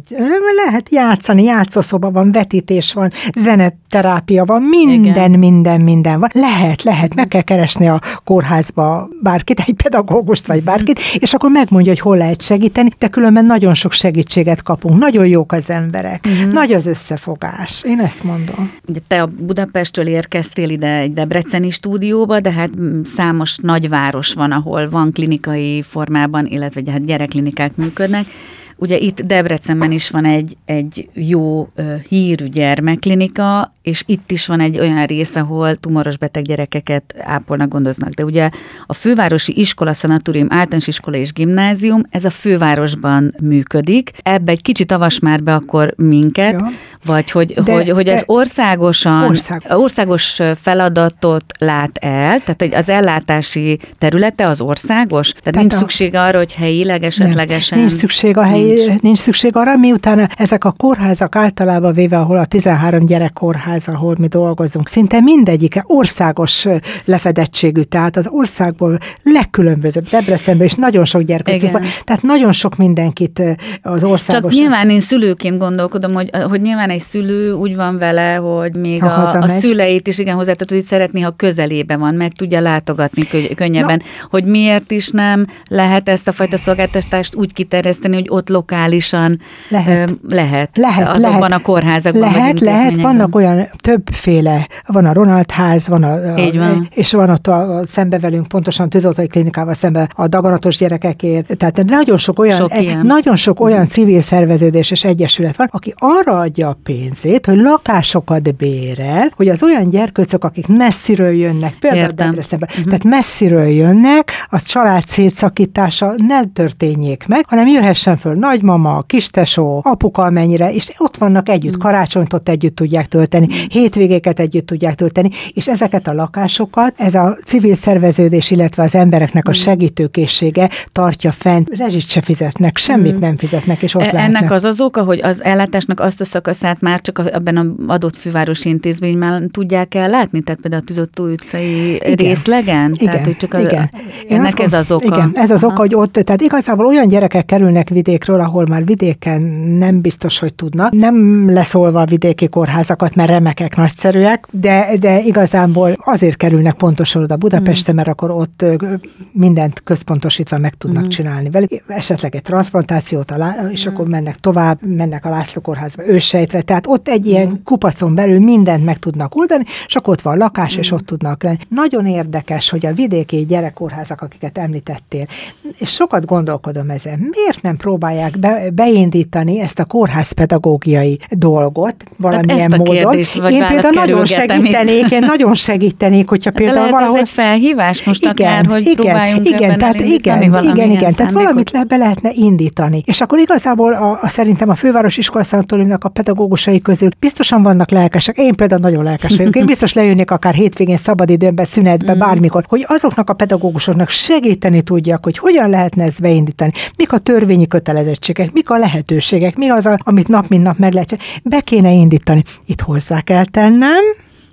Speaker 4: lehet játszani, játszószoba van, vetítés van, zeneterápia van, minden, igen. minden, minden van. Lehet, lehet, meg kell keresni a kórházba bárkit, egy pedagógust vagy bárkit, uh-huh. és akkor megmondja, hogy hol lehet segíteni, de különben nagyon sok segítséget kapunk, nagyon jók az emberek, uh-huh. nagy az összefogás. Én ezt mondom.
Speaker 3: Ugye te a Budapestről érkeztél ide egy Debreceni stúdióba, de hát számos nagyváros van, ahol van klinikai formában, illetve hát gyerekklinikák működnek. Ugye itt Debrecenben is van egy, egy jó hírű gyermekklinika, és itt is van egy olyan rész, ahol tumoros beteg gyerekeket ápolnak, gondoznak. De ugye a fővárosi iskola, szanatórium, általános iskola és gimnázium, ez a fővárosban működik. Ebbe egy kicsit avas már be akkor minket, ja. vagy hogy, de, hogy, hogy ez országosan, ország. országos feladatot lát el, tehát hogy az ellátási területe az országos, tehát, tehát nincs a... szükség arra, hogy helyileg esetlegesen...
Speaker 4: Nem, nincs szükség a helyi nincs. nincs. Szükség arra, miután ezek a kórházak általában véve, ahol a 13 gyerek kórház, ahol mi dolgozunk, szinte mindegyike országos lefedettségű, tehát az országból legkülönbözőbb, Debrecenben is nagyon sok gyerkőcünk van, tehát nagyon sok mindenkit az országos...
Speaker 3: Csak nyilván én szülőként gondolkodom, hogy, hogy nyilván egy szülő úgy van vele, hogy még a, a szüleit is igen hozzátartozik, hogy szeretné, ha közelébe van, meg tudja látogatni könnyebben, Na. hogy miért is nem lehet ezt a fajta szolgáltatást úgy kiterjeszteni, hogy ott lokálisan. Lehet, lehet, lehet azokban lehet, a kórházakban.
Speaker 4: Lehet, lehet, vannak olyan többféle, van a Ronald ház, van a,
Speaker 3: Így van.
Speaker 4: és van ott a, a szembe velünk, pontosan tűzoltói klinikával szembe a daganatos gyerekekért, tehát nagyon sok olyan, sok e, nagyon sok olyan civil szerveződés és egyesület van, aki arra adja a pénzét, hogy lakásokat bérel, hogy az olyan gyerkőcök, akik messziről jönnek, például Debrecenben, uh-huh. tehát messziről jönnek, az család szétszakítása ne történjék meg, hanem jöhessen föl nagymama, kistesó, apuka mennyire, és ott vannak együtt, mm. karácsonyt ott együtt tudják tölteni, mm. hétvégéket együtt tudják tölteni, és ezeket a lakásokat, ez a civil szerveződés, illetve az embereknek a mm. segítőkészsége tartja fent, rezsit se fizetnek, semmit nem fizetnek, és ott e-
Speaker 3: lehetnek. Ennek az az oka, hogy az ellátásnak azt a szakaszát már csak ebben az adott fővárosi intézményben tudják el látni, tehát például a Tűzoltó utcai igen. részlegen?
Speaker 4: Igen, tehát, hogy csak az, igen.
Speaker 3: ennek ez az oka.
Speaker 4: Igen, ez az Aha. oka, hogy ott, tehát igazából olyan gyerekek kerülnek vidékről, ahol már vidéken nem biztos, hogy tudnak. Nem leszólva a vidéki kórházakat, mert remekek, nagyszerűek, de, de igazából azért kerülnek pontosan oda Budapestre, mm. mert akkor ott mindent központosítva meg tudnak mm. csinálni velük. Esetleg egy transplantációt, és mm. akkor mennek tovább, mennek a László kórházba, ősejtre. Tehát ott egy ilyen mm. kupacon belül mindent meg tudnak oldani, és akkor ott van lakás, mm. és ott tudnak lenni. Nagyon érdekes, hogy a vidéki gyerekkórházak, akiket említettél, és sokat gondolkodom ezen, miért nem próbálják be, beindítani ezt a kórház pedagógiai dolgot valamilyen hát módon.
Speaker 3: én
Speaker 4: például nagyon segítenék, én nagyon segítenék, hogyha például
Speaker 3: lehet
Speaker 4: valahol...
Speaker 3: ez egy felhívás most igen, akár, hogy igen, próbáljunk
Speaker 4: igen, tehát igen, igen, igen, tehát valamit le, be lehetne indítani. És akkor igazából a, a szerintem a főváros iskolaszanatóriumnak a pedagógusai közül biztosan vannak lelkesek. Én például nagyon lelkes vagyok. Én biztos lejönnék akár hétvégén, szabadidőben, szünetben, mm. bármikor, hogy azoknak a pedagógusoknak segíteni tudjak, hogy hogyan lehetne ezt beindítani. Mik a törvényi kötelezettségek, mik a lehetőségek, mi az, amit nap mint nap meg lehet Be kéne indítani. Itt hozzá kell tennem,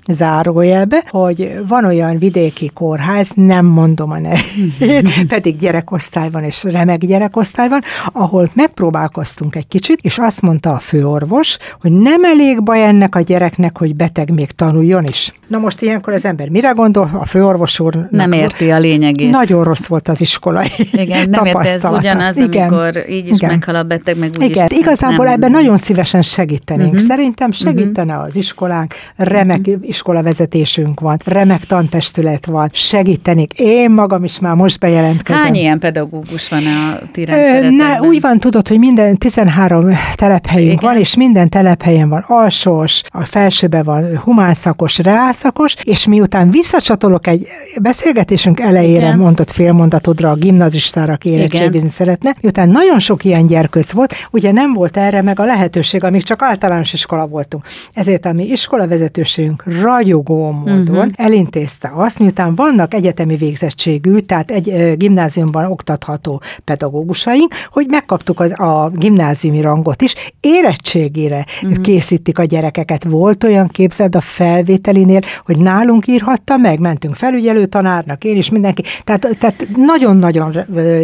Speaker 4: zárójelbe, hogy van olyan vidéki kórház, nem mondom a nevét, pedig gyerekosztály van, és remek gyerekosztály van, ahol megpróbálkoztunk egy kicsit, és azt mondta a főorvos, hogy nem elég baj ennek a gyereknek, hogy beteg még tanuljon is. Na most ilyenkor az ember mire gondol? A főorvos úr
Speaker 3: nem érti a lényegét.
Speaker 4: Nagyon rossz volt az iskolai
Speaker 3: Igen, nem érti, ez ugyanaz, Igen. amikor így is Igen. meghal a beteg, meg úgy
Speaker 4: Igen, is igazából nem, ebben nagyon szívesen segítenénk. Uh-huh. Szerintem segítene uh-huh. az iskolánk, remek uh-huh. Iskolavezetésünk van, remek tantestület van, segítenék. Én magam is már most bejelentkezem.
Speaker 3: Hány ilyen pedagógus van a ti
Speaker 4: Ne, úgy van, tudod, hogy minden 13 telephelyünk Igen. van, és minden telephelyen van alsós, a felsőben van humánszakos, reálszakos, és miután visszacsatolok egy beszélgetésünk elejére Igen. mondott félmondatodra a gimnazistára, aki érettségizni szeretne, miután nagyon sok ilyen gyerkőc volt, ugye nem volt erre meg a lehetőség, amíg csak általános iskola voltunk. Ezért a mi iskolavezetőségünk ragyogó módon uh-huh. elintézte azt, miután vannak egyetemi végzettségű, tehát egy gimnáziumban oktatható pedagógusaink, hogy megkaptuk az, a gimnáziumi rangot is, érettségére uh-huh. készítik a gyerekeket. Volt olyan képzeld a felvételinél, hogy nálunk írhatta meg, mentünk felügyelő tanárnak, én is mindenki. Tehát, tehát nagyon-nagyon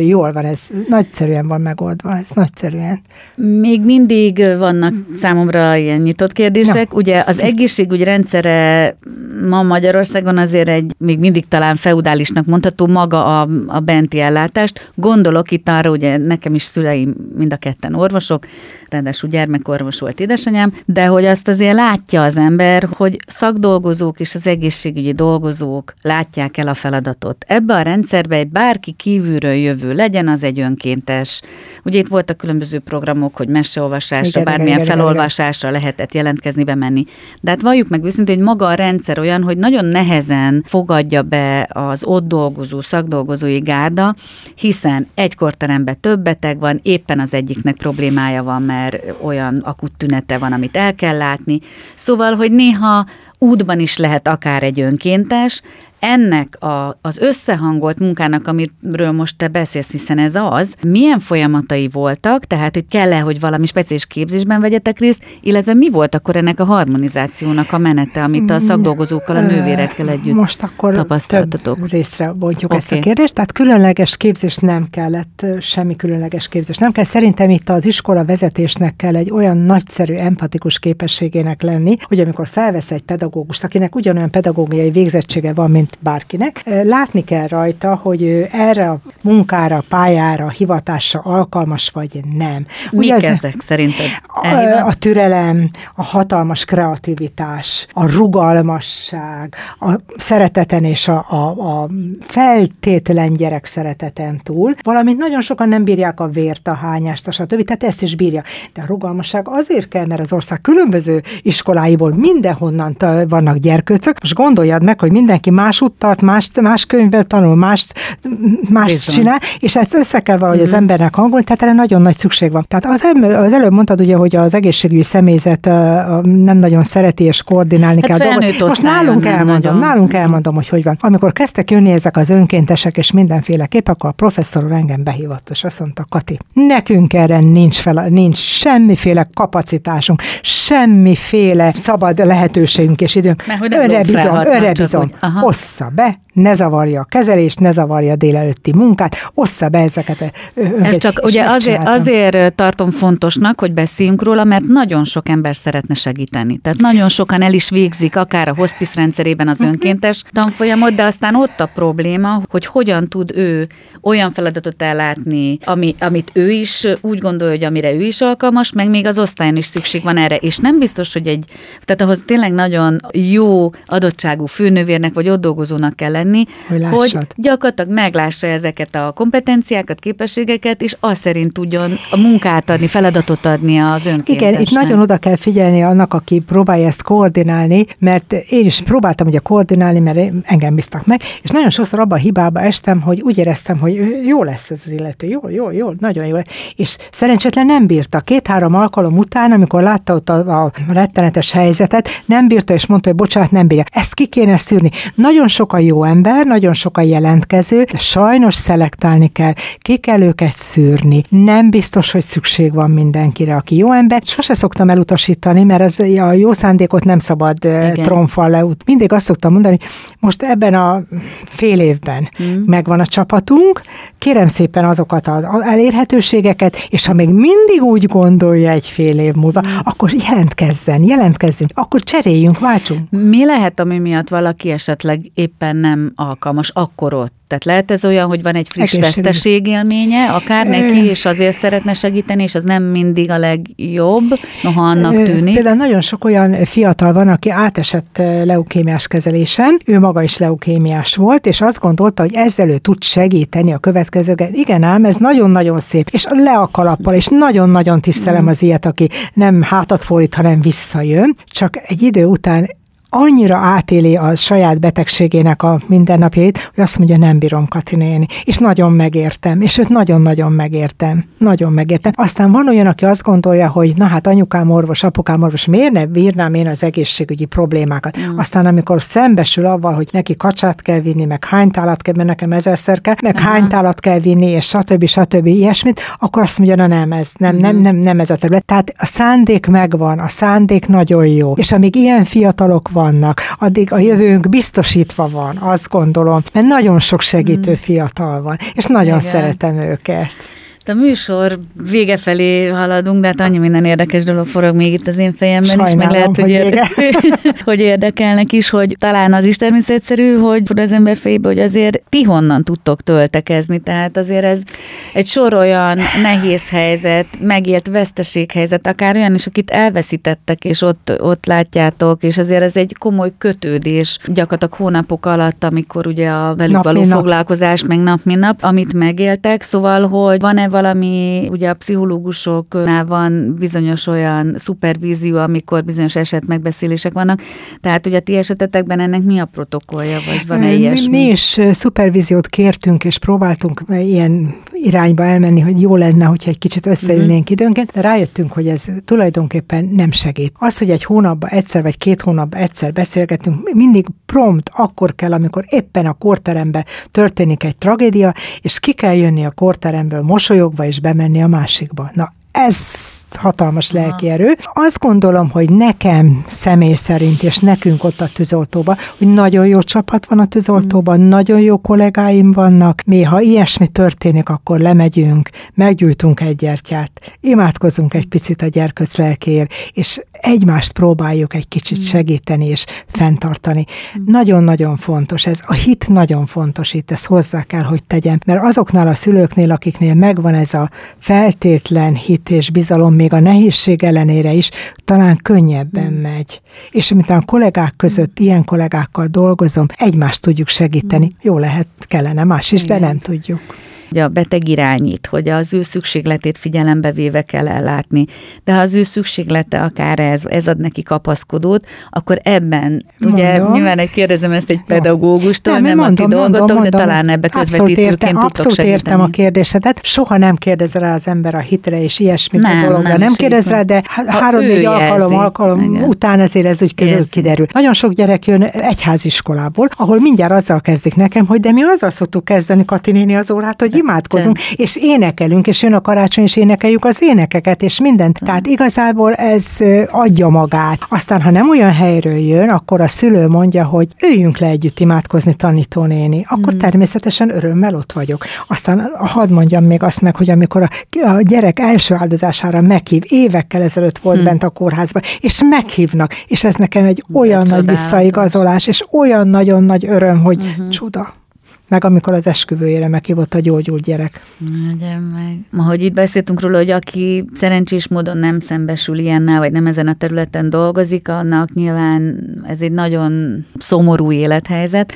Speaker 4: jól van ez, nagyszerűen van megoldva, ez nagyszerűen.
Speaker 3: Még mindig vannak számomra ilyen nyitott kérdések. Na. Ugye az egészségügy rendszere ma Magyarországon azért egy még mindig talán feudálisnak mondható maga a, a benti ellátást. Gondolok itt arra, ugye nekem is szüleim mind a ketten orvosok, ráadásul gyermekorvos volt édesanyám, de hogy azt azért látja az ember, hogy szakdolgozók és az egészségügyi dolgozók látják el a feladatot. Ebbe a rendszerbe egy bárki kívülről jövő legyen, az egy önkéntes. Ugye itt voltak különböző programok, hogy meseolvasásra, igen, bármilyen igen, felolvasásra lehetett jelentkezni, bemenni. De hát valljuk meg őszintén, hogy maga a rendszer olyan, hogy nagyon nehezen fogadja be az ott dolgozó, szakdolgozói gárda, hiszen egy korteremben több beteg van, éppen az egyiknek problémája van, mert olyan akut tünete van, amit el kell látni. Szóval, hogy néha útban is lehet akár egy önkéntes, ennek a, az összehangolt munkának, amiről most te beszélsz, hiszen ez az, milyen folyamatai voltak, tehát hogy kell-e, hogy valami speciális képzésben vegyetek részt, illetve mi volt akkor ennek a harmonizációnak a menete, amit a szakdolgozókkal, a nővérekkel együtt
Speaker 4: Most akkor tapasztaltatok? több részre bontjuk okay. ezt a kérdést, tehát különleges képzés nem kellett, semmi különleges képzés nem kell. Szerintem itt az iskola vezetésnek kell egy olyan nagyszerű, empatikus képességének lenni, hogy amikor felvesz egy pedagógust, akinek ugyanolyan pedagógiai végzettsége van, mint bárkinek. Látni kell rajta, hogy ő erre a munkára, pályára, hivatásra alkalmas vagy nem.
Speaker 3: Mik Ugye ezek szerinted?
Speaker 4: A, a türelem, a hatalmas kreativitás, a rugalmasság, a szereteten és a, a, a feltétlen gyerek szereteten túl, valamint nagyon sokan nem bírják a vért, a hányást, a stb. Tehát ezt is bírja. De a rugalmasság azért kell, mert az ország különböző iskoláiból mindenhonnan vannak gyerkőcök. Most gondoljad meg, hogy mindenki más út tart, más, más könyvből tanul, más, más csinál, és ezt össze kell valahogy uh-huh. az mhm. embernek hangolni, tehát erre nagyon nagy szükség van. Tehát az, az előbb mondtad ugye, hogy az egészségügyi személyzet nem nagyon szereti és koordinálni hát kell dolgot. Most nálunk elmondom, nagyon. nálunk elmondom, hogy hogy van. Amikor kezdtek jönni ezek az önkéntesek és mindenféleképp, akkor a professzor engem behívott, és azt mondta, Kati, nekünk erre nincs, fel, nincs semmiféle kapacitásunk, semmiféle szabad lehetőségünk és időnk.
Speaker 3: Mert hogy önre bizony, önre bizony,
Speaker 4: ossza be, ne zavarja a kezelést, ne zavarja a délelőtti munkát, ossza be ezeket.
Speaker 3: Ez csak ugye azért, azért tartom fontosnak, hogy beszéljünk róla, mert nagyon sok ember szeretne segíteni. Tehát nagyon sokan el is végzik, akár a hospice rendszerében az mhm. önkéntes tanfolyamot, de aztán ott a probléma, hogy hogyan tud ő olyan feladatot ellátni, ami, amit ő is úgy gondolja, hogy amire ő is alkalmas, meg még az osztályon is szükség van erre. És nem biztos, hogy egy, tehát ahhoz tényleg nagyon jó adottságú főnövérnek vagy ott dolgozónak kell lenni, hogy, hogy gyakorlatilag meglássa ezeket a kompetenciákat, képességeket, és azt szerint tudjon a munkát adni, feladatot adni az önkéntesnek.
Speaker 4: Igen, itt nagyon oda kell figyelni annak, aki próbálja ezt koordinálni, mert én is próbáltam ugye koordinálni, mert engem bíztak meg, és nagyon sokszor abban a hibába estem, hogy úgy éreztem, hogy jó lesz ez az illető, jó, jó, jó, nagyon jó. És szerencsétlen nem bírta. Két-három alkalom után, amikor látta ott a, a rettenetes helyzetet, nem bírta, és mondta, hogy bocsánat, nem bírja. Ezt ki kéne szűrni. Nagyon nagyon sok a jó ember, nagyon sok a jelentkező, de sajnos szelektálni kell, ki kell őket szűrni. Nem biztos, hogy szükség van mindenkire, aki jó ember. Sose szoktam elutasítani, mert ez a jó szándékot nem szabad Igen. tromfal leút. Mindig azt szoktam mondani, most ebben a fél évben hmm. megvan a csapatunk, kérem szépen azokat az elérhetőségeket, és ha még mindig úgy gondolja egy fél év múlva, hmm. akkor jelentkezzen, jelentkezzünk, akkor cseréljünk, váltsunk.
Speaker 3: Mi lehet, ami miatt valaki esetleg éppen nem alkalmas akkor ott? Tehát lehet ez olyan, hogy van egy friss veszteségélménye, akár neki, és azért szeretne segíteni, és az nem mindig a legjobb, noha annak tűnik.
Speaker 4: Például nagyon sok olyan fiatal van, aki átesett leukémiás kezelésen, ő maga is leukémiás volt, és azt gondolta, hogy ezzel ő tud segíteni a következőket. Igen ám, ez nagyon-nagyon szép, és le a kalappal, és nagyon-nagyon tisztelem mm. az ilyet, aki nem hátat fordít, hanem visszajön, csak egy idő után annyira átéli a saját betegségének a mindennapjait, hogy azt mondja, nem bírom Kati néni. És nagyon megértem, és őt nagyon-nagyon megértem. Nagyon megértem. Aztán van olyan, aki azt gondolja, hogy na hát anyukám orvos, apukám orvos, miért ne bírnám én az egészségügyi problémákat? Mm. Aztán amikor szembesül avval, hogy neki kacsát kell vinni, meg hány tálat kell, mert nekem ezerszer kell, meg Aha. hány tálat kell vinni, és stb. stb. ilyesmit, akkor azt mondja, na nem, ez nem, mm. nem, nem, nem ez a terület. Tehát a szándék megvan, a szándék nagyon jó. És amíg ilyen fiatalok van, vannak, addig a jövőnk biztosítva van, azt gondolom, mert nagyon sok segítő hmm. fiatal van, és nagyon Igen. szeretem őket.
Speaker 3: A műsor vége felé haladunk, de hát annyi minden érdekes dolog forog még itt az én fejemben Sajnálom, is, meg lehet, hogy, hogy, érde- hogy érdekelnek is, hogy talán az is természetszerű, hogy az ember fejébe, hogy azért ti honnan tudtok töltekezni, tehát azért ez egy sor olyan nehéz helyzet, megélt veszteséghelyzet, akár olyan is, akit elveszítettek, és ott, ott látjátok, és azért ez egy komoly kötődés gyakorlatilag hónapok alatt, amikor ugye a velük nap, való nap. foglalkozás, meg nap, mint nap, amit megéltek, szóval, hogy van-e valami, ugye a pszichológusoknál van bizonyos olyan szupervízió, amikor bizonyos eset megbeszélések vannak, tehát ugye a ti esetetekben ennek mi a protokollja, vagy van-e ilyesmi?
Speaker 4: Mi is szupervíziót kértünk, és próbáltunk ilyen irányba elmenni, hogy jó lenne, hogyha egy kicsit összeülnénk uh-huh. időnként, de rájöttünk, hogy ez tulajdonképpen nem segít. Az, hogy egy hónapban egyszer vagy két hónapban egyszer beszélgetünk, mindig prompt akkor kell, amikor éppen a korteremben történik egy tragédia, és ki kell jönni a korteremből mosolyogva és bemenni a másikba. Na, ez hatalmas lelki erő. Azt gondolom, hogy nekem személy szerint, és nekünk ott a tűzoltóban, hogy nagyon jó csapat van a tűzoltóban, mm. nagyon jó kollégáim vannak. Mi, ha ilyesmi történik, akkor lemegyünk, meggyújtunk egy gyertyát, imádkozunk egy picit a gyerkőc lelkéért, és egymást próbáljuk egy kicsit mm. segíteni és fenntartani. Mm. Nagyon-nagyon fontos ez. A hit nagyon fontos itt, ezt hozzá kell, hogy tegyem. Mert azoknál a szülőknél, akiknél megvan ez a feltétlen hit és bizalom, még a nehézség ellenére is, talán könnyebben mm. megy. És mint a kollégák között, ilyen kollégákkal dolgozom, egymást tudjuk segíteni. Jó lehet, kellene más is, de nem tudjuk
Speaker 3: hogy a beteg irányít, hogy az ő szükségletét figyelembe véve kell ellátni. De ha az ő szükséglete akár ez, ez ad neki kapaszkodót, akkor ebben, mondom. ugye nyilván egy kérdezem ezt egy pedagógustól, nem, nem mondom, aki dolgotok, mondom, de talán ebbe közvetítőként tudtok
Speaker 4: Abszolút
Speaker 3: segíteni.
Speaker 4: értem a kérdésedet. Soha nem kérdez rá az ember a hitre és ilyesmit nem, a dologra. Nem, nem kérdez rá, de három-négy alkalom, alkalom Igen. után ezért ez úgy kiderül, kiderül. Nagyon sok gyerek jön egyháziskolából, ahol mindjárt azzal kezdik nekem, hogy de mi azzal szoktuk kezdeni Kati néni az órát, hogy imádkozunk, és énekelünk, és jön a karácsony, és énekeljük az énekeket, és mindent. Tehát igazából ez adja magát. Aztán, ha nem olyan helyről jön, akkor a szülő mondja, hogy üljünk le együtt imádkozni tanítónéni. Akkor mm. természetesen örömmel ott vagyok. Aztán hadd mondjam még azt meg, hogy amikor a, a gyerek első áldozására meghív, évekkel ezelőtt volt mm. bent a kórházban, és meghívnak, és ez nekem egy olyan nagy visszaigazolás, és olyan nagyon nagy öröm, hogy mm-hmm. csuda meg amikor az esküvőjére meghívott a gyógyult gyerek.
Speaker 3: Ugye meg. Ma, hogy itt beszéltünk róla, hogy aki szerencsés módon nem szembesül ilyennel, vagy nem ezen a területen dolgozik, annak nyilván ez egy nagyon szomorú élethelyzet.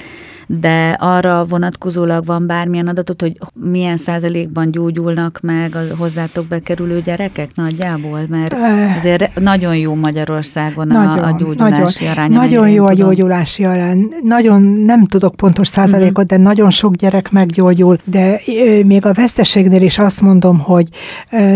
Speaker 3: De arra vonatkozólag van bármilyen adatot, hogy milyen százalékban gyógyulnak meg a hozzátok bekerülő gyerekek nagyjából? Mert azért nagyon jó Magyarországon nagyon, a, a gyógyulási
Speaker 4: nagyon,
Speaker 3: arány.
Speaker 4: Nagyon jó tudom. a gyógyulási arány. Nagyon nem tudok pontos százalékot, uh-huh. de nagyon sok gyerek meggyógyul, de még a veszteségnél is azt mondom, hogy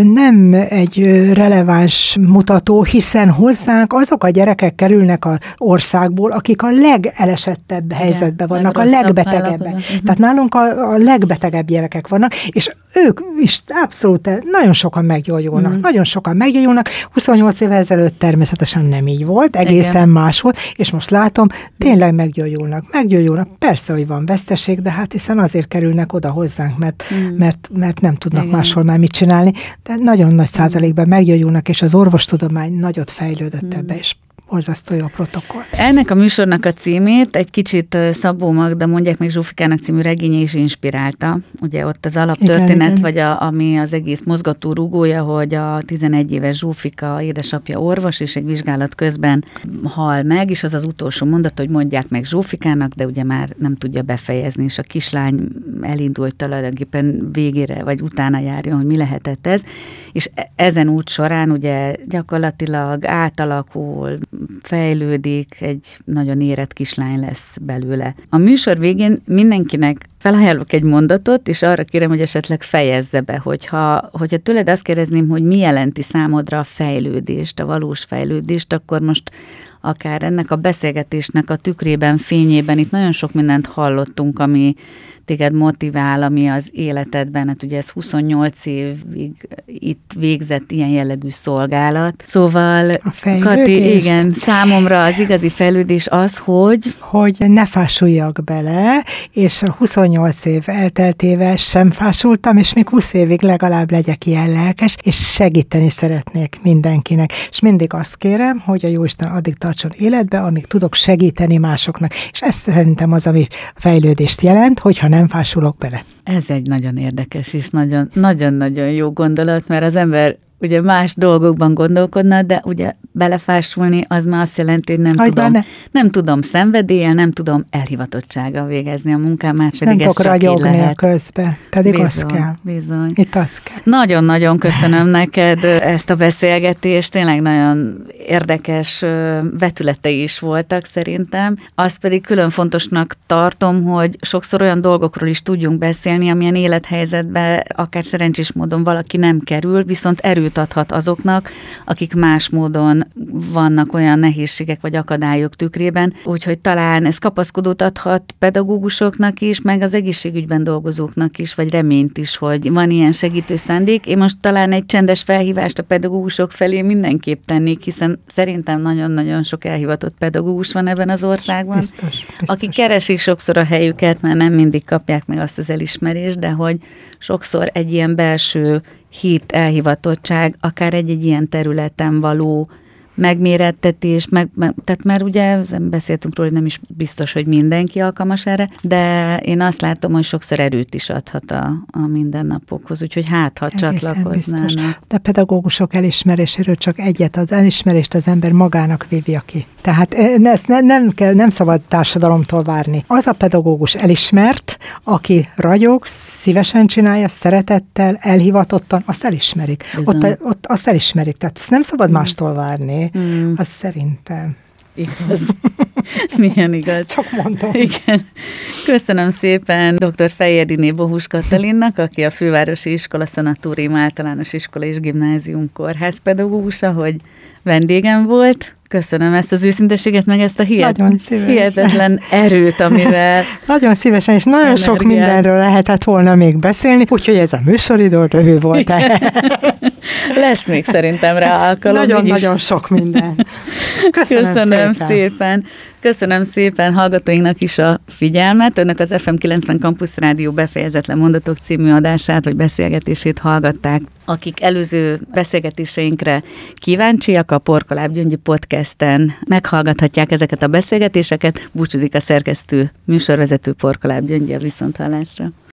Speaker 4: nem egy releváns mutató, hiszen hozzánk azok a gyerekek kerülnek az országból, akik a legelesettebb helyzetben vannak, a legbetegebbek. Uh-huh. Tehát nálunk a, a legbetegebb gyerekek vannak, és ők is abszolút nagyon sokan meggyógyulnak. Uh-huh. Nagyon sokan meggyógyulnak. 28 évvel ezelőtt természetesen nem így volt, egészen Igen. más volt, és most látom, tényleg meggyógyulnak. Meggyógyulnak. Persze, hogy van veszteség, de hát hiszen azért kerülnek oda hozzánk, mert, uh-huh. mert, mert nem tudnak Igen. máshol már mit csinálni, de nagyon nagy százalékban meggyógyulnak, és az orvostudomány nagyot fejlődött uh-huh. ebbe, és borzasztó jó protokoll.
Speaker 3: Ennek a műsornak a címét egy kicsit Szabó Magda, mondják meg Zsófikának című regénye is inspirálta. Ugye ott az alaptörténet, igen, igen. vagy a, ami az egész mozgató rugója, hogy a 11 éves Zsófika édesapja orvos, és egy vizsgálat közben hal meg, és az az utolsó mondat, hogy mondják meg Zsófikának, de ugye már nem tudja befejezni, és a kislány elindult tulajdonképpen végére, vagy utána járjon, hogy mi lehetett ez, és e-, ezen út során ugye gyakorlatilag átalakul, fejlődik, egy nagyon érett kislány lesz belőle. A műsor végén mindenkinek felajánlok egy mondatot, és arra kérem, hogy esetleg fejezze be, hogyha, hogyha tőled azt kérdezném, hogy mi jelenti számodra a fejlődést, a valós fejlődést, akkor most akár ennek a beszélgetésnek a tükrében, fényében itt nagyon sok mindent hallottunk, ami téged motivál, ami az életedben, hát ugye ez 28 évig itt végzett ilyen jellegű szolgálat. Szóval, Kati, igen, számomra az igazi fejlődés az, hogy...
Speaker 4: Hogy ne fásuljak bele, és 28 év elteltével sem fásultam, és még 20 évig legalább legyek ilyen lelkes, és segíteni szeretnék mindenkinek. És mindig azt kérem, hogy a Jóisten addig tartson életbe, amíg tudok segíteni másoknak. És ez szerintem az, ami fejlődést jelent, hogyha nem fásulok bele.
Speaker 3: Ez egy nagyon érdekes és nagyon-nagyon jó gondolat, mert az ember ugye más dolgokban gondolkodna, de ugye belefásulni az már azt jelenti, hogy nem Hagy tudom, nem tudom szenvedéllyel, nem tudom elhivatottsággal végezni a munkám, már pedig nem ez csak ragyogni lehet.
Speaker 4: közben, pedig bizony, az kell.
Speaker 3: Bizony.
Speaker 4: Itt az kell.
Speaker 3: Nagyon-nagyon köszönöm neked ezt a beszélgetést, tényleg nagyon érdekes vetületei is voltak szerintem. Azt pedig külön fontosnak tartom, hogy sokszor olyan dolgokról is tudjunk beszélni, amilyen élethelyzetben akár szerencsés módon valaki nem kerül, viszont erőt erőt adhat azoknak, akik más módon vannak olyan nehézségek vagy akadályok tükrében, úgyhogy talán ez kapaszkodót adhat pedagógusoknak is, meg az egészségügyben dolgozóknak is, vagy reményt is, hogy van ilyen segítő szándék. Én most talán egy csendes felhívást a pedagógusok felé mindenképp tennék, hiszen szerintem nagyon-nagyon sok elhivatott pedagógus van ebben az országban, biztos, biztos. akik keresik sokszor a helyüket, mert nem mindig kapják meg azt az elismerést, de hogy sokszor egy ilyen belső hit, elhivatottság, akár egy-egy ilyen területen való megmérettetés, meg, meg, tehát már ugye beszéltünk róla, hogy nem is biztos, hogy mindenki alkalmas erre, de én azt látom, hogy sokszor erőt is adhat a, a mindennapokhoz, úgyhogy hát, ha csatlakoznának.
Speaker 4: De pedagógusok elismeréséről csak egyet, az elismerést az ember magának vívja ki. Tehát e, ezt ne, nem, kell, nem szabad társadalomtól várni. Az a pedagógus elismert, aki ragyog, szívesen csinálja, szeretettel, elhivatottan, azt elismerik. Ott, ott azt elismerik, tehát ezt nem szabad mm. mástól várni. Mm. Az szerintem.
Speaker 3: Igaz. Milyen igaz.
Speaker 4: Csak mondom.
Speaker 3: Igen. Köszönöm szépen dr. Fejérdiné Bohus Katalinnak, aki a Fővárosi Iskola Szanatórium Általános Iskola és Gimnázium kórház pedagógusa, hogy vendégem volt. Köszönöm ezt az őszinteséget, meg ezt a hihetetlen, hihetetlen erőt, amivel...
Speaker 4: nagyon szívesen, és nagyon energiát. sok mindenről lehetett volna még beszélni, úgyhogy ez a műsoridő rövid volt.
Speaker 3: Lesz még szerintem rá alkalom.
Speaker 4: Nagyon-nagyon sok minden.
Speaker 3: Köszönöm, Köszönöm szépen. szépen. Köszönöm szépen hallgatóinknak is a figyelmet. Önök az FM 90 Campus Rádió befejezetlen mondatok című adását vagy beszélgetését hallgatták. Akik előző beszélgetéseinkre kíváncsiak, a Porkoláb Gyöngyi podcasten meghallgathatják ezeket a beszélgetéseket. Búcsúzik a szerkesztő műsorvezető Porkoláb Gyöngyi a viszonthallásra.